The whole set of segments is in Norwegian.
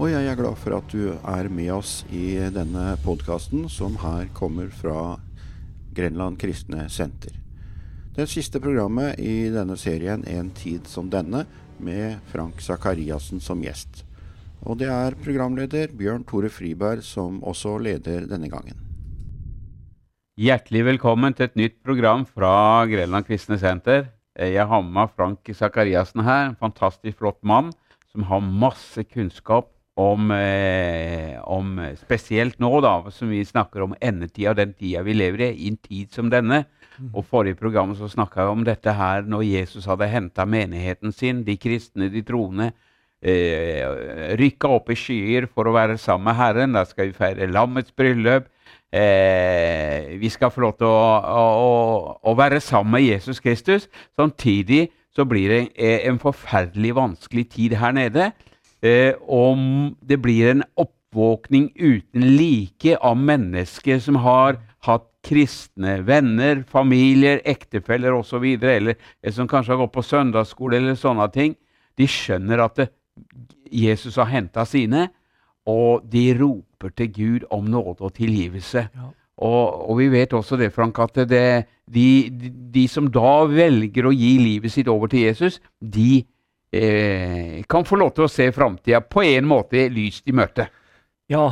Og jeg er glad for at du er med oss i denne podkasten, som her kommer fra Grenland kristne senter. Det siste programmet i denne serien En tid som denne, med Frank Sakariassen som gjest. Og det er programleder Bjørn Tore Friberg som også leder denne gangen. Hjertelig velkommen til et nytt program fra Grenland kristne senter. Jeg har med meg Frank Sakariassen her, en fantastisk flott mann som har masse kunnskap om, eh, om spesielt nå, da, som vi snakker om endetida, den tida vi lever i, i en tid som denne. Og forrige program så snakka vi om dette her når Jesus hadde henta menigheten sin, de kristne, de troende, eh, rykka opp i skyer for å være sammen med Herren. Da skal vi feire lammets bryllup. Eh, vi skal få lov til å, å, å, være sammen med Jesus Kristus. Samtidig så blir det en, en forferdelig vanskelig tid her nede. Eh, om det blir en oppvåkning uten like av mennesker som har hatt kristne venner, familier, ektefeller osv., eller som kanskje har gått på søndagsskole eller sånne ting, de skjønner at det, Jesus har henta sine, og de roper til Gud om nåde og tilgivelse. Ja. Og, og, vi vet også det, Frank, at det, de, de, de, som da velger å gi livet sitt over til Jesus, de eh, kan få lov til å se framtida på en måte lyst i møte. Ja,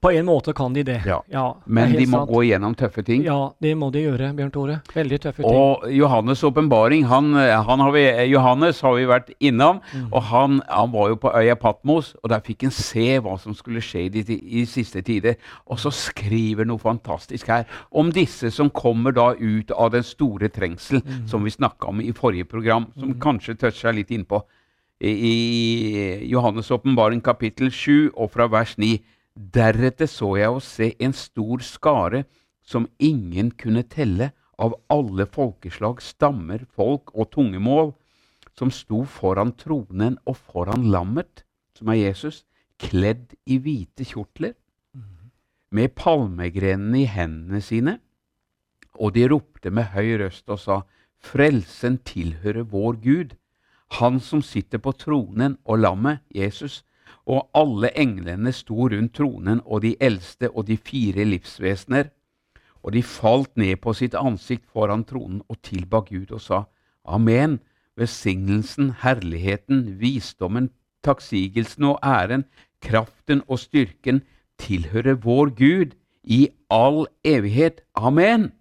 på en måte kan de det. Ja. ja Men de må sant. gå igjennom tøffe ting. Ja, det må de gjøre, Bjørn Tore. Veldig tøffe ting. Og Johannes' åpenbaring han, han har Johannes har vi vært innom. Mm. Og han, han, var jo på øya Patmos, og der fikk han se hva som skulle skje i i siste tider. Og så skriver noe fantastisk her om disse som kommer da ut av den store trengsel, mm. som vi snakka om i forrige program, som mm. kanskje toucha litt innpå. I, i Johannes' åpenbaring kapittel 7 og fra vers 9. Deretter så jeg å se en stor skare som ingen kunne telle, av alle folkeslag, stammer, folk og tungemål, som sto foran tronen og foran lammet, som er Jesus, kledd i hvite kjortler, med palmegrenene i hendene sine. Og de ropte med høy røst og sa, Frelsen tilhører vår Gud, Han som sitter på tronen og lammet, Jesus, og alle englene sto rundt tronen og de eldste og de fire livsvesener. Og de falt ned på sitt ansikt foran tronen og tilba Gud og sa, Amen, besignelsen, herligheten, visdommen, takksigelsen og æren, kraften og styrken tilhører vår Gud i all evighet. Amen.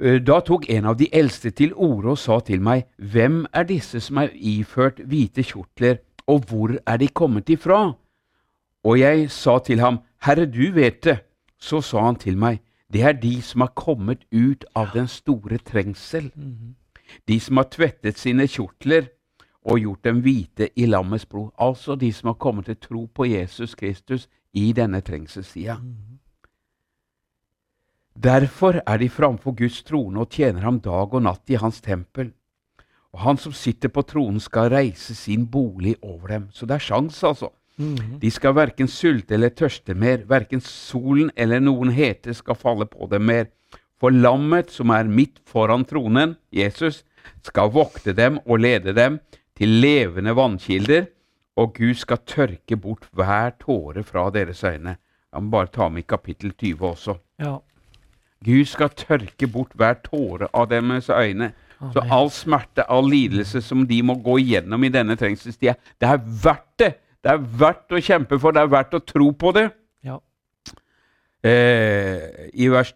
Eh, da tok en av de eldste til orde og sa til meg, Hvem er disse som er iført hvite kjortler, og hvor er de kommet ifra? Og jeg sa til ham, Herre, du vet det. Så sa han til meg, det er de som har kommet ut av den store trengsel. De som har tvettet sine kjortler og gjort dem hvite i lammets blod. Altså de som har kommet til tro på Jesus Kristus i denne trengselstida. Derfor er de framfor Guds trone og tjener ham dag og natt i hans tempel. Og han som sitter på tronen, skal reise sin bolig over dem. Så det er sjans, altså. Mm -hmm. De skal verken sulte eller tørste mer, verken solen eller noen hete skal falle på dem mer. For lammet som er midt foran tronen, Jesus, skal vokte dem og lede dem til levende vannkilder, og Gud skal tørke bort hver tåre fra deres øyne. Jeg må bare ta med kapittel 20 også. Ja. Gud skal tørke bort hver tåre av deres øyne. Så all smerte, all lidelse som de må gå igjennom i denne trengselstida, det er verdt det! Det er verdt å kjempe for, det er verdt å tro på det. Ja. Eh, I vers,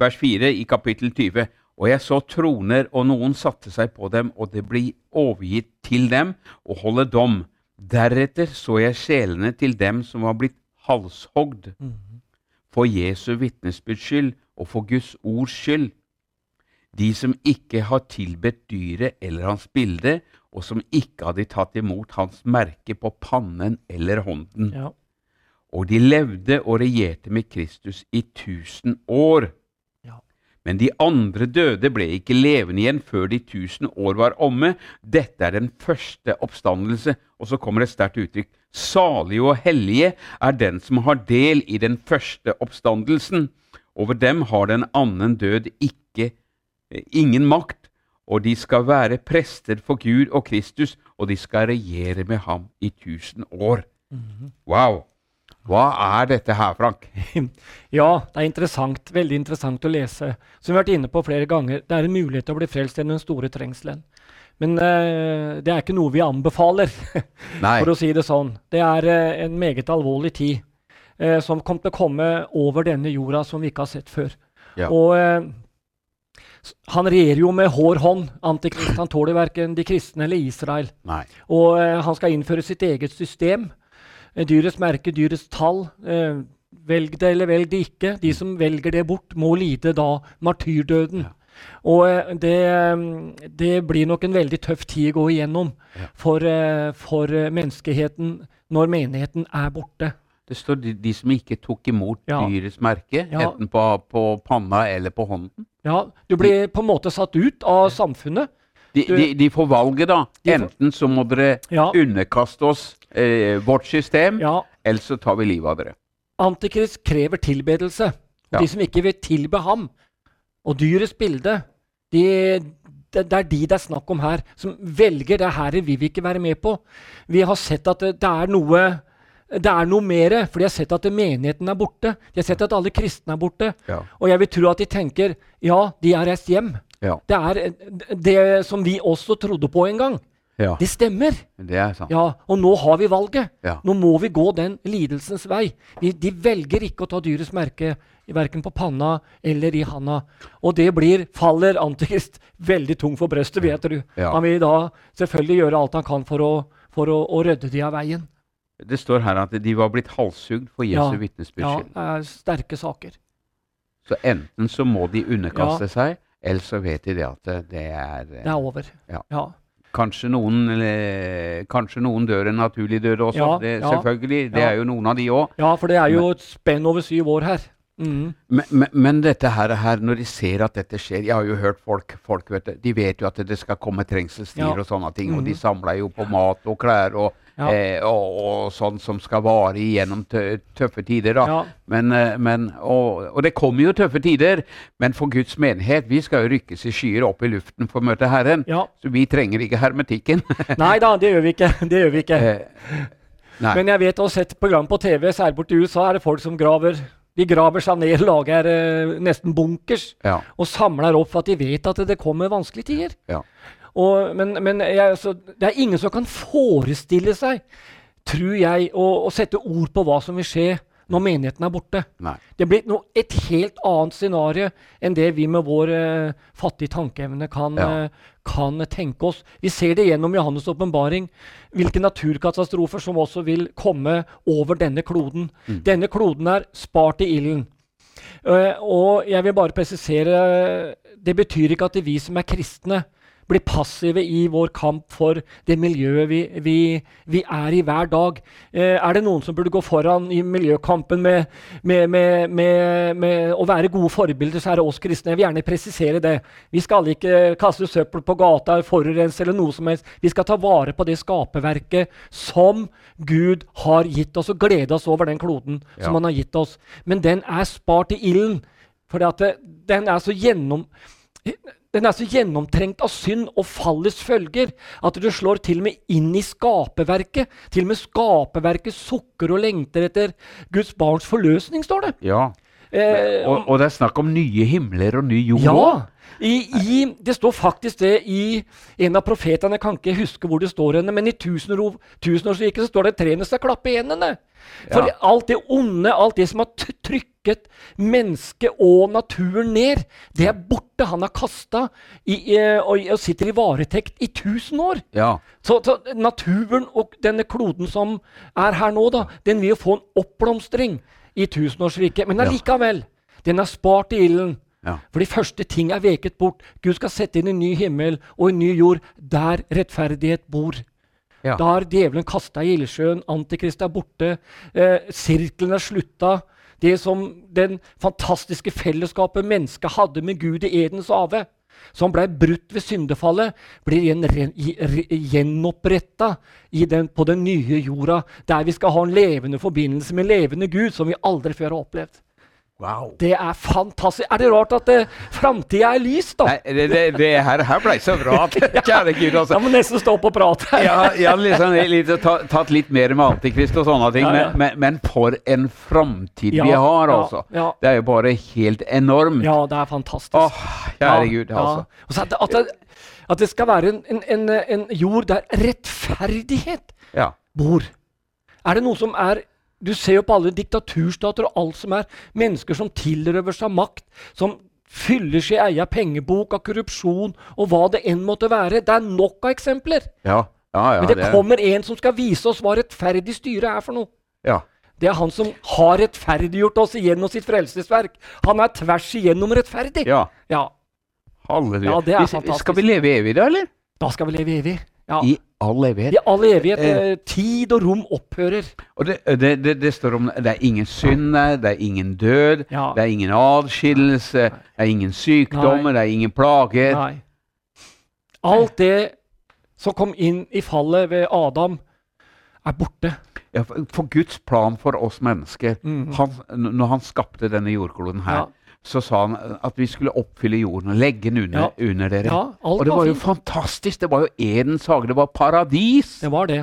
vers 4 i kapittel 20. Og jeg så troner, og noen satte seg på dem, og det ble overgitt til dem å holde dom. Deretter så jeg sjelene til dem som var blitt halshogd, mm -hmm. for Jesu vitnesbyrds skyld og for Guds ords skyld de som ikke har tilbedt dyret eller hans bilde, og som ikke hadde tatt imot hans merke på pannen eller hånden. Ja. Og de levde og regjerte med Kristus i tusen år. Ja. Men de andre døde ble ikke levende igjen før de tusen år var omme. Dette er den første oppstandelse. Og så kommer et sterkt uttrykk. Salige og hellige er den som har del i den første oppstandelsen. Over dem har den annen død ikke ingen makt, og de skal være prester for Gud og Kristus, og de skal regjere med ham i tusen år. Wow! Hva er dette her, Frank? Ja, det er interessant. Veldig interessant å lese. Som vi har vært inne på flere ganger, det er en mulighet til å bli frelst gjennom den store trengselen. Men uh, det er ikke noe vi anbefaler, for å si det sånn. Det er uh, en meget alvorlig tid uh, som kommer til å komme over denne jorda som vi ikke har sett før. Ja. Og han regjerer jo med hår hånd. Antikrist. Han tåler verken de kristne eller Israel. Nei. Og eh, han skal innføre sitt eget system. Eh, Dyrets merke, dyrets tall. Eh, velg det eller velg det ikke. De som velger det bort, må lide da martyrdøden. Ja. Og eh, det, eh, det blir nok en veldig tøff tid å gå igjennom for, for eh, menneskeheten når menigheten er borte. Det står de, de som ikke tok imot Ja. dyrets merke, Ja. enten på, på panna eller på hånden. Ja, du blir på en måte satt ut av samfunnet. De, Du- de, de får valget, da. Enten så må dere Ja, underkaste oss eh, vårt system, ja. eller så tar vi livet av dere. Antikrist krever tilbedelse. Ja. de som ikke vil tilbe ham, og dyrets bilde, de, det, det er de det er snakk om her, som velger det her vil vi ikke være med på. Vi har sett at det, det er noe det er noe mer, for de har sett at menigheten er borte. De har sett at alle kristne er borte. Ja. Og jeg vil tro at de tenker ja, de er reist hjem. Ja. Det er det som vi også trodde på en gang. ja. Det stemmer. Det. Ja, Og nå har vi valget. Nå må vi gå den lidelsens vei. Vi, de velger ikke å ta dyrets merke verken på panna eller i handa. Og det blir, faller Antikrist veldig tung for brøstet, vet du. Han vil da selvfølgelig gjøre alt han kan for å, for å, å rydde de av veien. Det står her at de var blitt halshugd for Jesu Ja. vitnesbyrd. Ja, er sterke saker. Så enten så må de underkaste seg, eller så vet de det at det, er eh, Det er over. Ja. ja. Kanskje noen, eller, kanskje noen dør en naturlig død også. Ja, det, ja. selvfølgelig. Det er jo noen av de òg. Ja, for det er jo et spenn over syv år her. Mm. Men, men, men dette her, her, når de ser at dette skjer Jeg har jo hørt folk, folk vet de vet jo at det skal komme trengselstider Ja. og sånne ting. Og de samla samler jo på mat og klær og, Ja. eh, og, og sånn som skal vare igjennom tø tøffe tider. da. Ja. Men, eh, men, og, og det kommer jo tøffe tider, men for Guds menighet vi skal jo rykkes i skyer opp i luften for å møte Herren. ja. Så vi trenger ikke hermetikken. Nei da, det gjør vi ikke. Det gjør vi ikke. Eh, Men jeg vet å sett program på TV, særlig borte i USA, er det folk som graver de graver seg ned, lager eh, nesten bunkers ja, og samler opp for at de vet at det kommer vanskelige tider. ja. Og, men men jeg, altså, det er ingen som kan forestille seg, tror jeg, å, å sette ord på hva som vil skje når menigheten er borte. Nei. Det blir noe, et helt annet scenario enn det vi med vår uh, fattige tankeevne kan, Ja. uh, kan tenke oss. Vi ser det gjennom Johannes' åpenbaring, hvilke naturkatastrofer som også vil komme over denne kloden. Mm. Denne kloden er spart i ilden. Uh, og jeg vil bare presisere Det betyr ikke at vi som er kristne, blir passive i vår kamp for det miljøet vi, vi, vi er i hver dag. Eh, er det noen som burde gå foran i miljøkampen med, med, med, med, med å være gode forbilder, så er det oss kristne. Jeg vil gjerne presisere det. Vi skal ikke kaste søppel på gata, forurense eller noe som helst. Vi skal ta vare på det skaperverket som Gud har gitt oss, og glede oss over den kloden Ja. som han har gitt oss. Men den er spart i ilden. For den er så gjennom... Den er så gjennomtrengt av synd og fallets følger at du slår til og med inn i skaperverket. Til og med skaperverket sukker og lengter etter Guds barns forløsning, står det. ja. Eh, Og, og det er snakk om nye himler og ny jord ja. I, i, det står faktisk det i en av profetene, jeg kan ikke huske hvor det står henne, men i tusenår- tusenårsriket så står det trærne skal klappe i hendene. For Ja. alt det onde, alt det som har trykket mennesket og naturen ned, det er borte. Han har kasta og, og sitter i varetekt i tusen år. Ja. Så, så naturen og denne kloden som er her nå, da, den vil jo få en oppblomstring i tusenårsriket. Men allikevel, den er spart i ilden. Ja. For de første ting er veket bort. Gud skal sette inn en ny himmel og en ny jord der rettferdighet bor. Ja. Da er djevelen kasta i ildsjøen, antikrist er borte, eh, sirkelen er slutta. Det som den fantastiske fellesskapet mennesket hadde med Gud i Edens hage, som ble brutt ved syndefallet, blir gjenoppretta den, på den nye jorda, der vi skal ha en levende forbindelse med levende Gud, som vi aldri før har opplevd. Wow. Det er fantastisk. Er det rart at uh, framtida er lys, da? Nei, det, det, det her, her ble så bra. Kjære Gud, altså. Jeg må nesten stå opp og prate. Ja, jeg har liksom, litt, tatt litt mer med Antikrist og sånne ting, Ja, ja. Men, men, men for en framtid vi har, altså. ja. Det er jo bare helt enormt. Ja, det er fantastisk. Åh, kjære Gud, ja. altså. Og så at, det, at, det, at det skal være en, en, en, en jord der rettferdighet Ja. bor. Er det noe som er Du ser jo på alle diktaturstater og alt som er mennesker som tilrøver seg makt, som fyller sin egen pengebok av korrupsjon og hva det enn måtte være. Det er nok av eksempler. Ja, ja, ja, Men det det- kommer en som skal vise oss hva rettferdig styre er for noe. ja. Det er han som har rettferdiggjort oss igjennom sitt frelsesverk. Han er tvers igjennom rettferdig. ja. Ja, Halleluja. Ja, det er Vi- fantastisk. Skal vi leve evig, da, eller? Da skal vi leve evig. Ja. I all evighet. I all evighet. Eh. eh, Tid og rom opphører. Og det, det, det, det står om det er ingen synd der, det er ingen død, Ja. det er ingen adskillelse, det er ingen sykdommer, det er ingen plager. Nei. Alt det som kom inn i fallet ved Adam, er borte. Ja, for, for Guds plan for oss mennesker mm. han, Når han skapte denne jordkloden her, Ja. Så sa han at vi skulle oppfylle jorden og legge den under, under dere. Ja, alt og det var var jo fantastisk. Det var jo Edens hage. Det var paradis Det var det.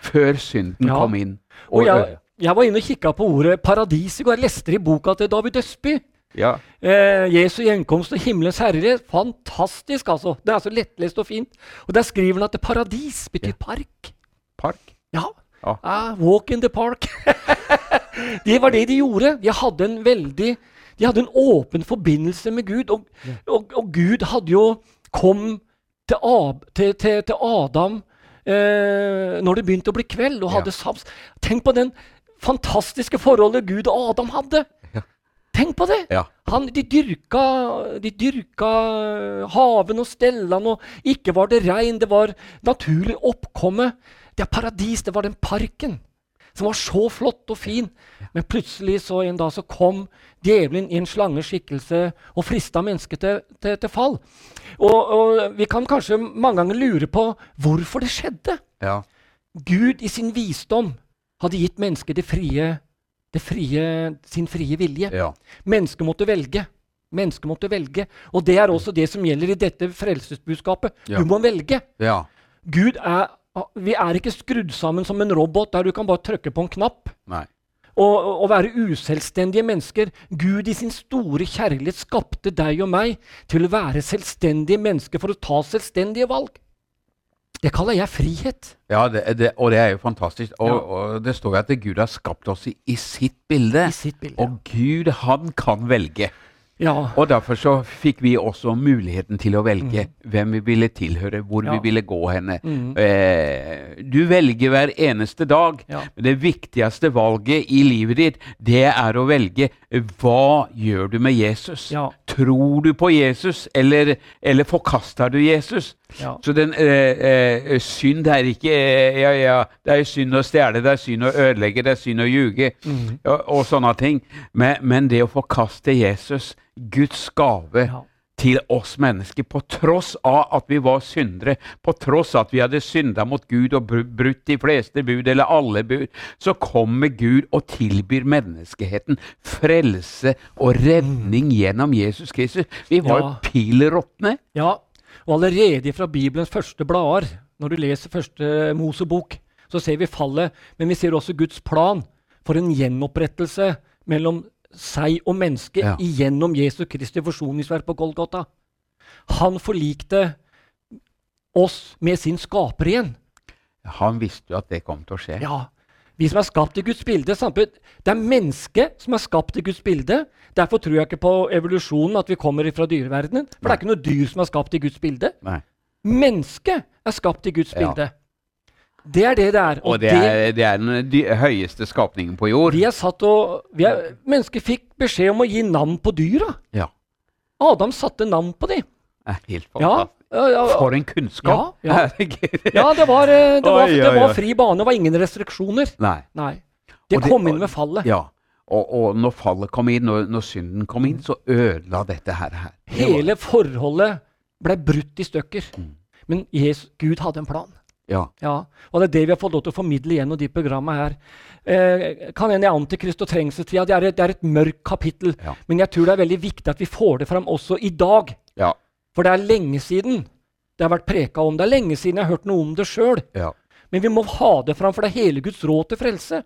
før synden Ja. kom inn. Og jeg, jeg var inne og kikka på ordet paradis i går. Jeg leste det i boka til David Østby. ja, Eh, Jesu gjenkomst og himmelens herre. Fantastisk, altså. Det er så lettlest og fint. Og der skriver han at det paradis betyr park. park. Ja. Ja. Ah, walk in the park. det var det de gjorde. De hadde en veldig De hadde en åpen forbindelse med Gud. Og, og, og Gud hadde jo kom til, Ab, til, til, til Adam eh, når det begynte å bli kveld, og Ja. hadde sams. Tenk på den fantastiske forholdet Gud og Adam hadde. Ja. Tenk på det! Ja. Han, de dyrka, de dyrka eh, haven og stellene, og ikke var det regn, det var naturlig oppkomme. Det er paradis, det var den parken som var så flott og fin. Men plutselig så en dag så kom djevelen i en slangeskikkelse og frista mennesket til, til, til fall. Og, og vi kan kanskje mange ganger lure på hvorfor det skjedde. Ja. Gud i sin visdom hadde gitt mennesket det frie, det frie, sin frie vilje. ja. Mennesket måtte velge. Mennesket måtte velge. Og det er også det som gjelder i dette frelsesbudskapet. Ja. Du må velge. ja. Gud er, vi er ikke skrudd sammen som en robot der du kan bare trykke på en knapp Nei. og, og være uselvstendige mennesker. Gud i sin store kjærlighet skapte deg og meg til å være selvstendige mennesker for å ta selvstendige valg. Det kaller jeg frihet. Ja, det, det, og det er jo fantastisk. Og, Ja. og det står jo at Gud har skapt oss i, i sitt bilde. I sitt bilde. Og Gud, han kan velge. Ja. Og derfor så fikk vi også muligheten til å velge hvem vi ville tilhøre, hvor Mm. Ja. vi ville gå henne. Mm. Eh, du velger hver eneste dag. Ja. Men det viktigste valget i livet ditt, det er å velge hva gjør du med Jesus? Tror du på Jesus, eller, eller forkaster du Jesus? Så den eh, eh, synd er ikke eh, ja, ja, Det er synd å stjele, det er synd å ødelegge, det er synd å ljuge Mm. og, og sånne ting. Men, men det å forkaste Jesus, Guds gave Ja. til oss mennesker, på tross av at vi var syndere, på tross av at vi hadde synda mot Gud og bru- brutt de fleste bud, eller alle bud, så kommer Gud og tilbyr menneskeheten frelse og redning gjennom Jesus Kristus. Vi var jo Ja. pilråtne. Ja, og allerede fra Bibelens første blader, når du leser første Mosebok, så ser vi fallet, men vi ser også Guds plan for en gjenopprettelse mellom seg og mennesket Ja. igjennom Jesu Kristi forsoningsverk på Golgata. Han forlikte oss med sin skaper igjen. Han visste jo at det kom til å skje. Ja, vi som er skapt i Guds bilde. samtidig- Det er mennesket som er skapt i Guds bilde. Derfor tror jeg ikke på evolusjonen, at vi kommer fra dyreverdenen. For det er ikke noe dyr som er skapt i Guds bilde. Nei. Mennesket er skapt i Guds Ja. bilde. Det er det det er. Og det er, det er den høyeste skapningen på jord. vi er satt og vi er, Mennesker fikk beskjed om å gi navn på dyra. Ja. Adam satte navn på dem. Helt fantastisk. ja, ja, For en kunnskap! Ja, det, var, eh, det, var, det var fri bane. Det var ingen restriksjoner. Nei. Nei. Det Og kom inn med fallet. Ja. Og, og når fallet kom inn, når, når synden kom inn, så ødela dette her. her. Hele forholdet ble brutt i stykker. Mm. Men Jesus, Gud hadde en plan. Ja. Ja, og det er det vi har fått lov til å formidle gjennom de programmene her. Eh, kan hende Antikrist og trengselstida det, et- det er et mørkt kapittel, Ja. men jeg tror det er veldig viktig at vi får det fram også i dag. Ja. For det er lenge siden det har vært preka om. Det er lenge siden jeg har hørt noe om det sjøl. ja. Men vi må ha det fram, for det er hele Guds råd til frelse.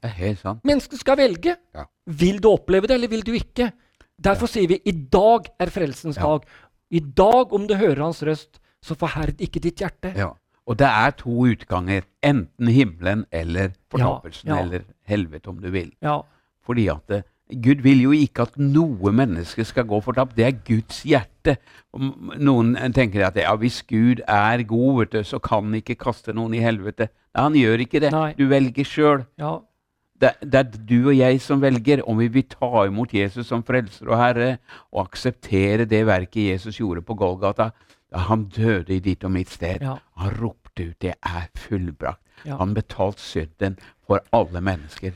Det er helt sant. Mennesket skal velge. Ja. Vil du oppleve det, eller vil du ikke? Derfor sier vi i dag er frelsens dag. I dag, om du hører hans røst, så forherd ikke ditt hjerte. Ja. Og det er to utganger. Enten himmelen eller fortapelsen. Ja, ja. Eller helvete, om du vil. Ja. Fordi at det, Gud vil jo ikke at noe menneske skal gå fortapt. Det er Guds hjerte. Noen tenker at ja, hvis Gud er god, vet du, så kan han ikke kaste noen i helvete. Nei, han gjør ikke det. Nei. Du velger sjøl. ja. Det, det er du og jeg som velger om vi vil ta imot Jesus som frelser og herre, og akseptere det verket Jesus gjorde på Golgata. Da han døde i ditt og mitt sted. Ja. Han ropte ut 'det er fullbrakt'. Ja. Han betalte synden for alle mennesker.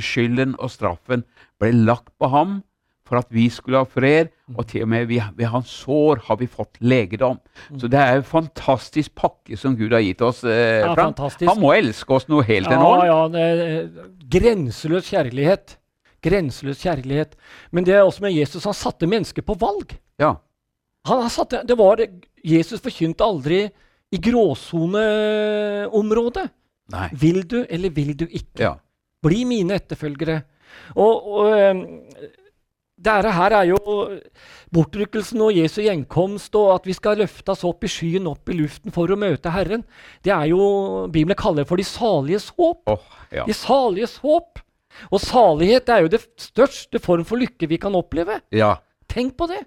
Skylden og straffen ble lagt på ham for at vi skulle ha fred, og til og med ved, hans sår har vi fått legedom. Så det er en fantastisk pakke som Gud har gitt oss. Eh, Ja, Han må elske oss noe helt Ja, enormt. ja, det er grenseløs kjærlighet. Grenseløs kjærlighet. Men det er også med Jesus. Han satte mennesker på valg. Ja. Satte, det var, Jesus forkynte aldri i gråsoneområdet. Vil du, eller vil du ikke? Ja. Bli mine etterfølgere. Og, og ehm, dette her er jo bortrykkelsen og Jesu gjenkomst, og at vi skal løftes opp i skyen, opp i luften for å møte Herren. Det er jo Bibelen kaller for de saliges håp. Oh, ja. De saliges håp. Og salighet er jo det største form for lykke vi kan oppleve. ja. Tenk på det.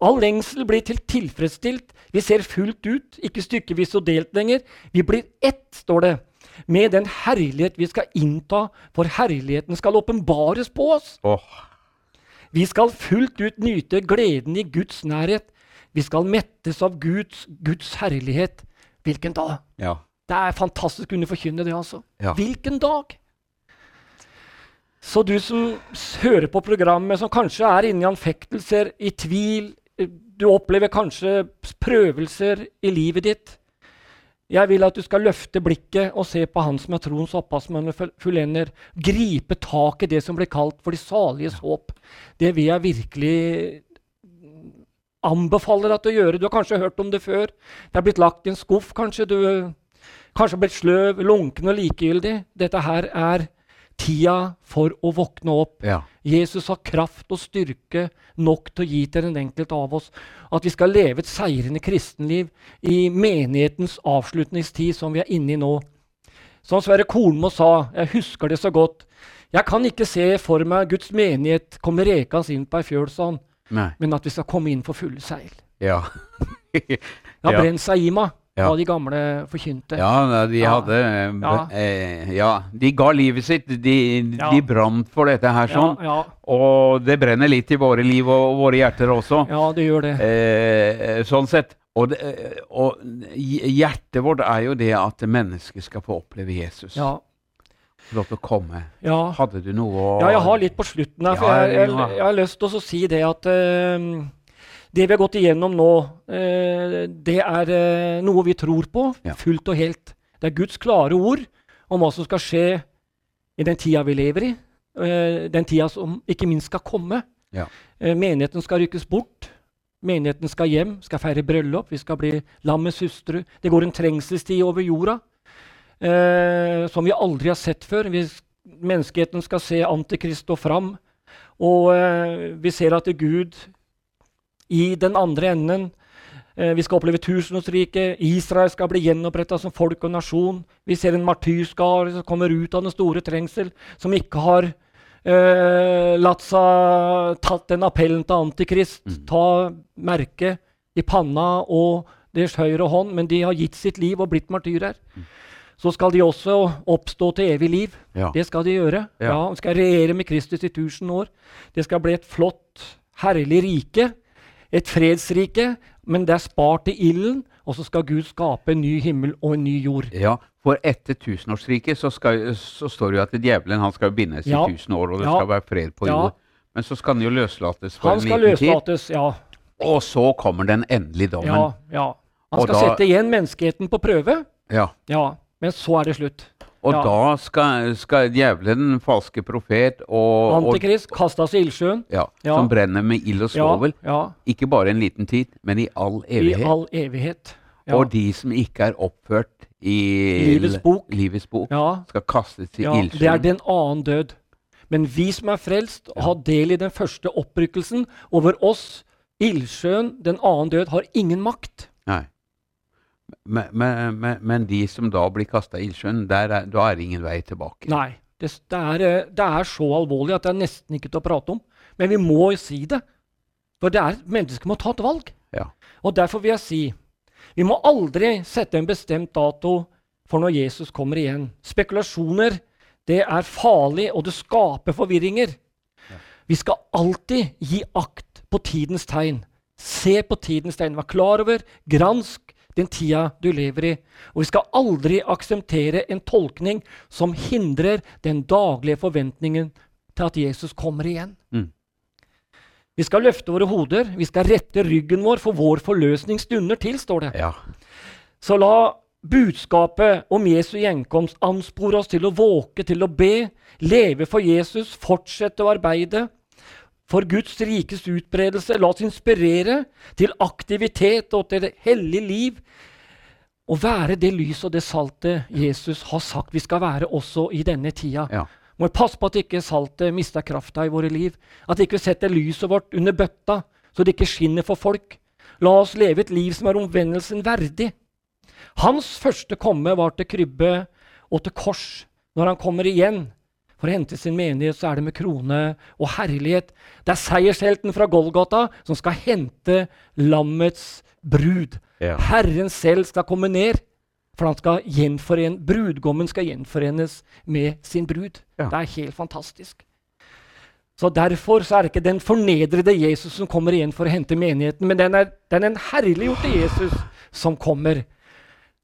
All lengsel blir til tilfredsstilt. Vi ser fullt ut, ikke stykkevis og delt lenger. Vi blir ett, står det, med den herlighet vi skal innta, for herligheten skal åpenbares på oss. Oh. Vi skal fullt ut nyte gleden i Guds nærhet. Vi skal mettes av Guds, Guds herlighet. Hvilken dag? ja. Det er fantastisk å kunne forkynne det, altså. Ja. Hvilken dag? Så du som hører på programmet, som kanskje er inne i anfektelser, i tvil, du opplever kanskje prøvelser i livet ditt. Jeg vil at du skal løfte blikket og se på Han som er troens opphavsmann og full- fullender. Gripe tak i det som blir kalt for de saliges håp. Det vil jeg virkelig anbefale deg til å gjøre. Du har kanskje hørt om det før. Det er blitt lagt i en skuff, kanskje. Du kanskje blitt sløv, lunken og likegyldig. Dette her er tida for å våkne opp. ja. Jesus har kraft og styrke nok til å gi til den enkelte av oss. At vi skal leve et seirende kristenliv i menighetens avslutningstid, som vi er inne i nå. Som Sverre Kornmo sa, jeg husker det så godt. Jeg kan ikke se for meg Guds menighet komme rekende inn på ei fjøl, sa han, men at vi skal komme inn for fulle seil. Ja. Det har Ja. brent seg i meg, Ja. hva de gamle forkynte. Ja, de hadde eh, Ja. Eh, ja, de ga livet sitt. De, Ja. de brant for dette her sånn. Og det brenner litt i våre liv og våre hjerter også. ja, det gjør det. Eh, sånn sett. Og, det, eh, og hjertet vårt er jo det at mennesket skal få oppleve Jesus. Ja, lov til å komme. ja. Hadde du noe å Ja, jeg har litt på slutten her. For jeg, jeg, jeg har lyst til å si det at eh, det vi har gått igjennom nå, eh, det er eh, noe vi tror på fullt og helt. Det er Guds klare ord om hva som skal skje i den tida vi lever i. eh, den tida som ikke minst skal komme. Ja. Menigheten skal rykkes bort. Menigheten skal hjem, skal feire bryllup, vi skal bli lammets hustru. Det går en trengselstid over jorda eh, som vi aldri har sett før. Vi, menneskeheten skal se Antikrist stå fram. Og vi ser at Gud i den andre enden eh, Vi skal oppleve tusenårsriket. Israel skal bli gjenoppretta som folk og nasjon. Vi ser en martyrskare som kommer ut av den store trengsel, som ikke har eh, latt seg tatt den appellen til Antikrist. Ta merke i panna og deres høyre hånd, men de har gitt sitt liv og blitt martyrer. Så skal de også oppstå til evig liv. Ja. Det skal de gjøre. Ja. Ja. De skal regjere med Kristus i 1000 år. Det skal bli et flott, herlig rike. Et fredsrike, men det er spart i ilden. Og så skal Gud skape en ny himmel og en ny jord. Ja, for etter tusenårsriket så, skal- så står det jo at djevelen han skal bindes Ja. i tusen år, og det Ja. skal være fred på Ja. jord. Men så skal han jo løslates for Han en skal liten tid. ja. Og så kommer den endelige dommen. ja, ja. Han skal da- sette igjen menneskeheten på prøve. Ja. Ja, men så er det slutt. Og Ja. da skal, skal djevelen, den falske profet og, Antikrist kastes i ildsjøen. ja, Ja. Som brenner med ild og svovel. ja, Ikke bare en liten tid, men i all evighet. I all evighet. Og de som ikke er oppført i Livets bok. livets bok skal kastes i ja, det er den annen død. Men vi som er frelst, har del i den første opprykkelsen over oss, ildsjøen, den annen død, har ingen makt. Nei. Men, men, men, men de som da blir kasta i ildsjøen, da er det ingen vei tilbake. Nei. Det, det, er, eh, det er så alvorlig at det er nesten ikke til å prate om. Men vi må jo si det. For det er, mennesker må ta et valg. Ja. Og derfor vil jeg si vi må aldri sette en bestemt dato for når Jesus kommer igjen. Spekulasjoner det er farlig, og det skaper forvirringer. Vi skal alltid gi akt på tidens tegn. Se på tidens tegn. Vær klar over, gransk den tida du lever i. Og vi skal aldri akseptere en tolkning som hindrer den daglige forventningen til at Jesus kommer igjen. Mm. Vi skal løfte våre hoder, vi skal rette ryggen vår, for vår forløsning stunder til, står det. Ja. Så la budskapet om Jesu gjenkomst anspore oss til å våke, til å be, leve for Jesus, fortsette å arbeide for Guds rikes utbredelse. La oss inspirere til aktivitet og til det hellige liv. Å være det lyset og det saltet Jesus har sagt vi skal være også i denne tida. Ja. Må vi passe på at ikke saltet mister krafta i våre liv. At ikke vi setter lyset vårt under bøtta, så det ikke skinner for folk. La oss leve et liv som er omvendelsen verdig. Hans første komme var til krybbe og til kors. Når han kommer igjen for å hente sin menighet, så er det med krone og herlighet. Det er seiershelten fra Golgata som skal hente lammets brud. Ja. Herren selv skal komme ned, for han skal brudgommen skal gjenforenes med sin brud. Ja. Det er helt fantastisk. Så Derfor så er det ikke den fornedrede Jesus som kommer igjen for å hente menigheten, men den er, den er herliggjorte Jesus som kommer.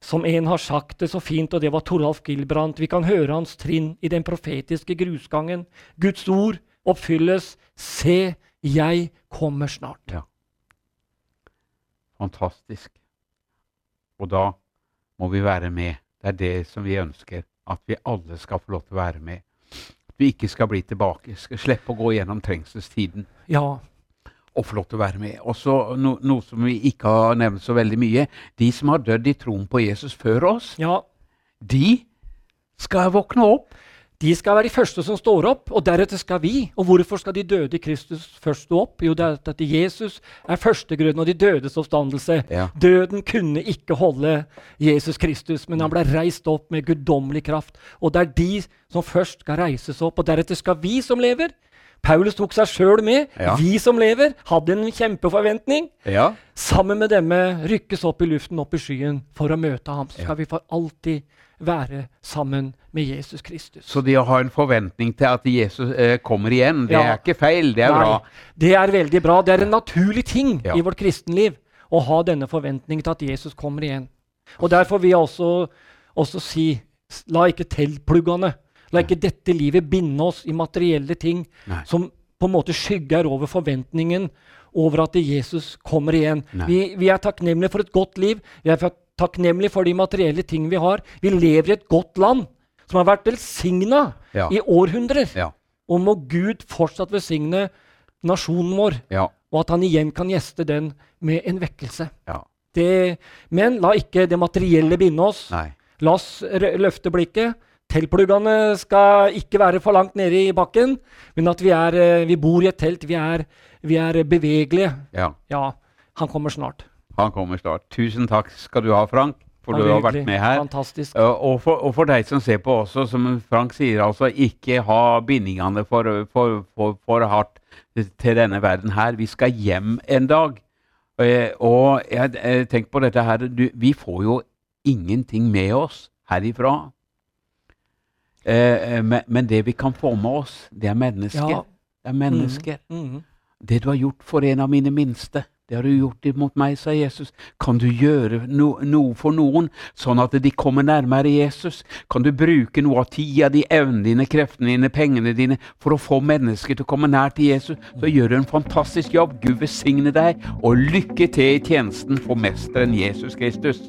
Som en har sagt det så fint, og det var Toralf Gilbrandt. Vi kan høre hans trinn i den profetiske grusgangen. Guds ord oppfylles. Se, jeg kommer snart. Ja. Fantastisk. Og da må vi være med. Det er det som vi ønsker. At vi alle skal få lov til å være med. At vi ikke skal bli tilbake. Skal slippe å gå gjennom trengselstiden Ja, og til å være med. Og så no, noe som vi ikke har nevnt så veldig mye. De som har dødd i troen på Jesus før oss, ja. de skal våkne opp. De skal være de første som står opp, og deretter skal vi. Og hvorfor skal de døde i Kristus først stå opp? Jo, det er at Jesus er førstegrunnen og de dødes oppstandelse. Ja. Døden kunne ikke holde Jesus Kristus, men han ble reist opp med guddommelig kraft. Og det er de som først skal reises opp, og deretter skal vi som lever. Paulus tok seg sjøl med. Ja. Vi som lever, hadde en kjempeforventning. Ja. Sammen med demme rykkes opp i luften, opp i skyen, for å møte ham. Så skal vi for alltid være sammen med Jesus Kristus. Så det å ha en forventning til at Jesus eh, kommer igjen, det er ikke feil. Det er Nei, bra. Det er veldig bra. Det er en naturlig ting i vårt kristenliv å ha denne forventningen til at Jesus kommer igjen. Og Derfor vil jeg også, også si la ikke teltpluggene, la ikke dette livet binde oss i materielle ting Nei. som på en måte skygger over forventningen over at Jesus kommer igjen. Vi, vi er takknemlige for et godt liv. Vi er takknemlige for de materielle ting vi har. Vi lever i et godt land som har vært velsigna Ja. i århundrer. Ja. Og må Gud fortsatt velsigne nasjonen vår, Ja. og at han igjen kan gjeste den med en vekkelse. ja. Det, men la ikke det materielle binde oss. Nei. La oss løfte blikket. Teltpluggene skal ikke være for langt nede i bakken, men at vi, er, eh, vi bor i et telt. Vi er, vi er bevegelige. Ja. Ja, han kommer snart. Han kommer snart. Tusen takk skal du ha, Frank, for du har vært med her. Fantastisk. Uh, og, for, og for deg som ser på også, som Frank sier, altså ikke ha bindingene for, for, for, for hardt til denne verden her. Vi skal hjem en dag. Eh, og jeg, jeg tenk på dette her du, Vi får jo ingenting med oss herifra. Eh, men, men det vi kan få med oss, det er mennesker. Ja. Det er mennesker. Mm. Det du har gjort for en av mine minste, det har du gjort imot meg, sa Jesus. Kan du gjøre no, noe for noen, sånn at de kommer nærmere Jesus? Kan du bruke noe av tida di, evnene dine, kreftene dine, pengene dine for å få mennesker til å komme nær til Jesus? Så gjør du en fantastisk jobb. Gud velsigne deg, og lykke til i tjenesten for Mesteren Jesus Kristus.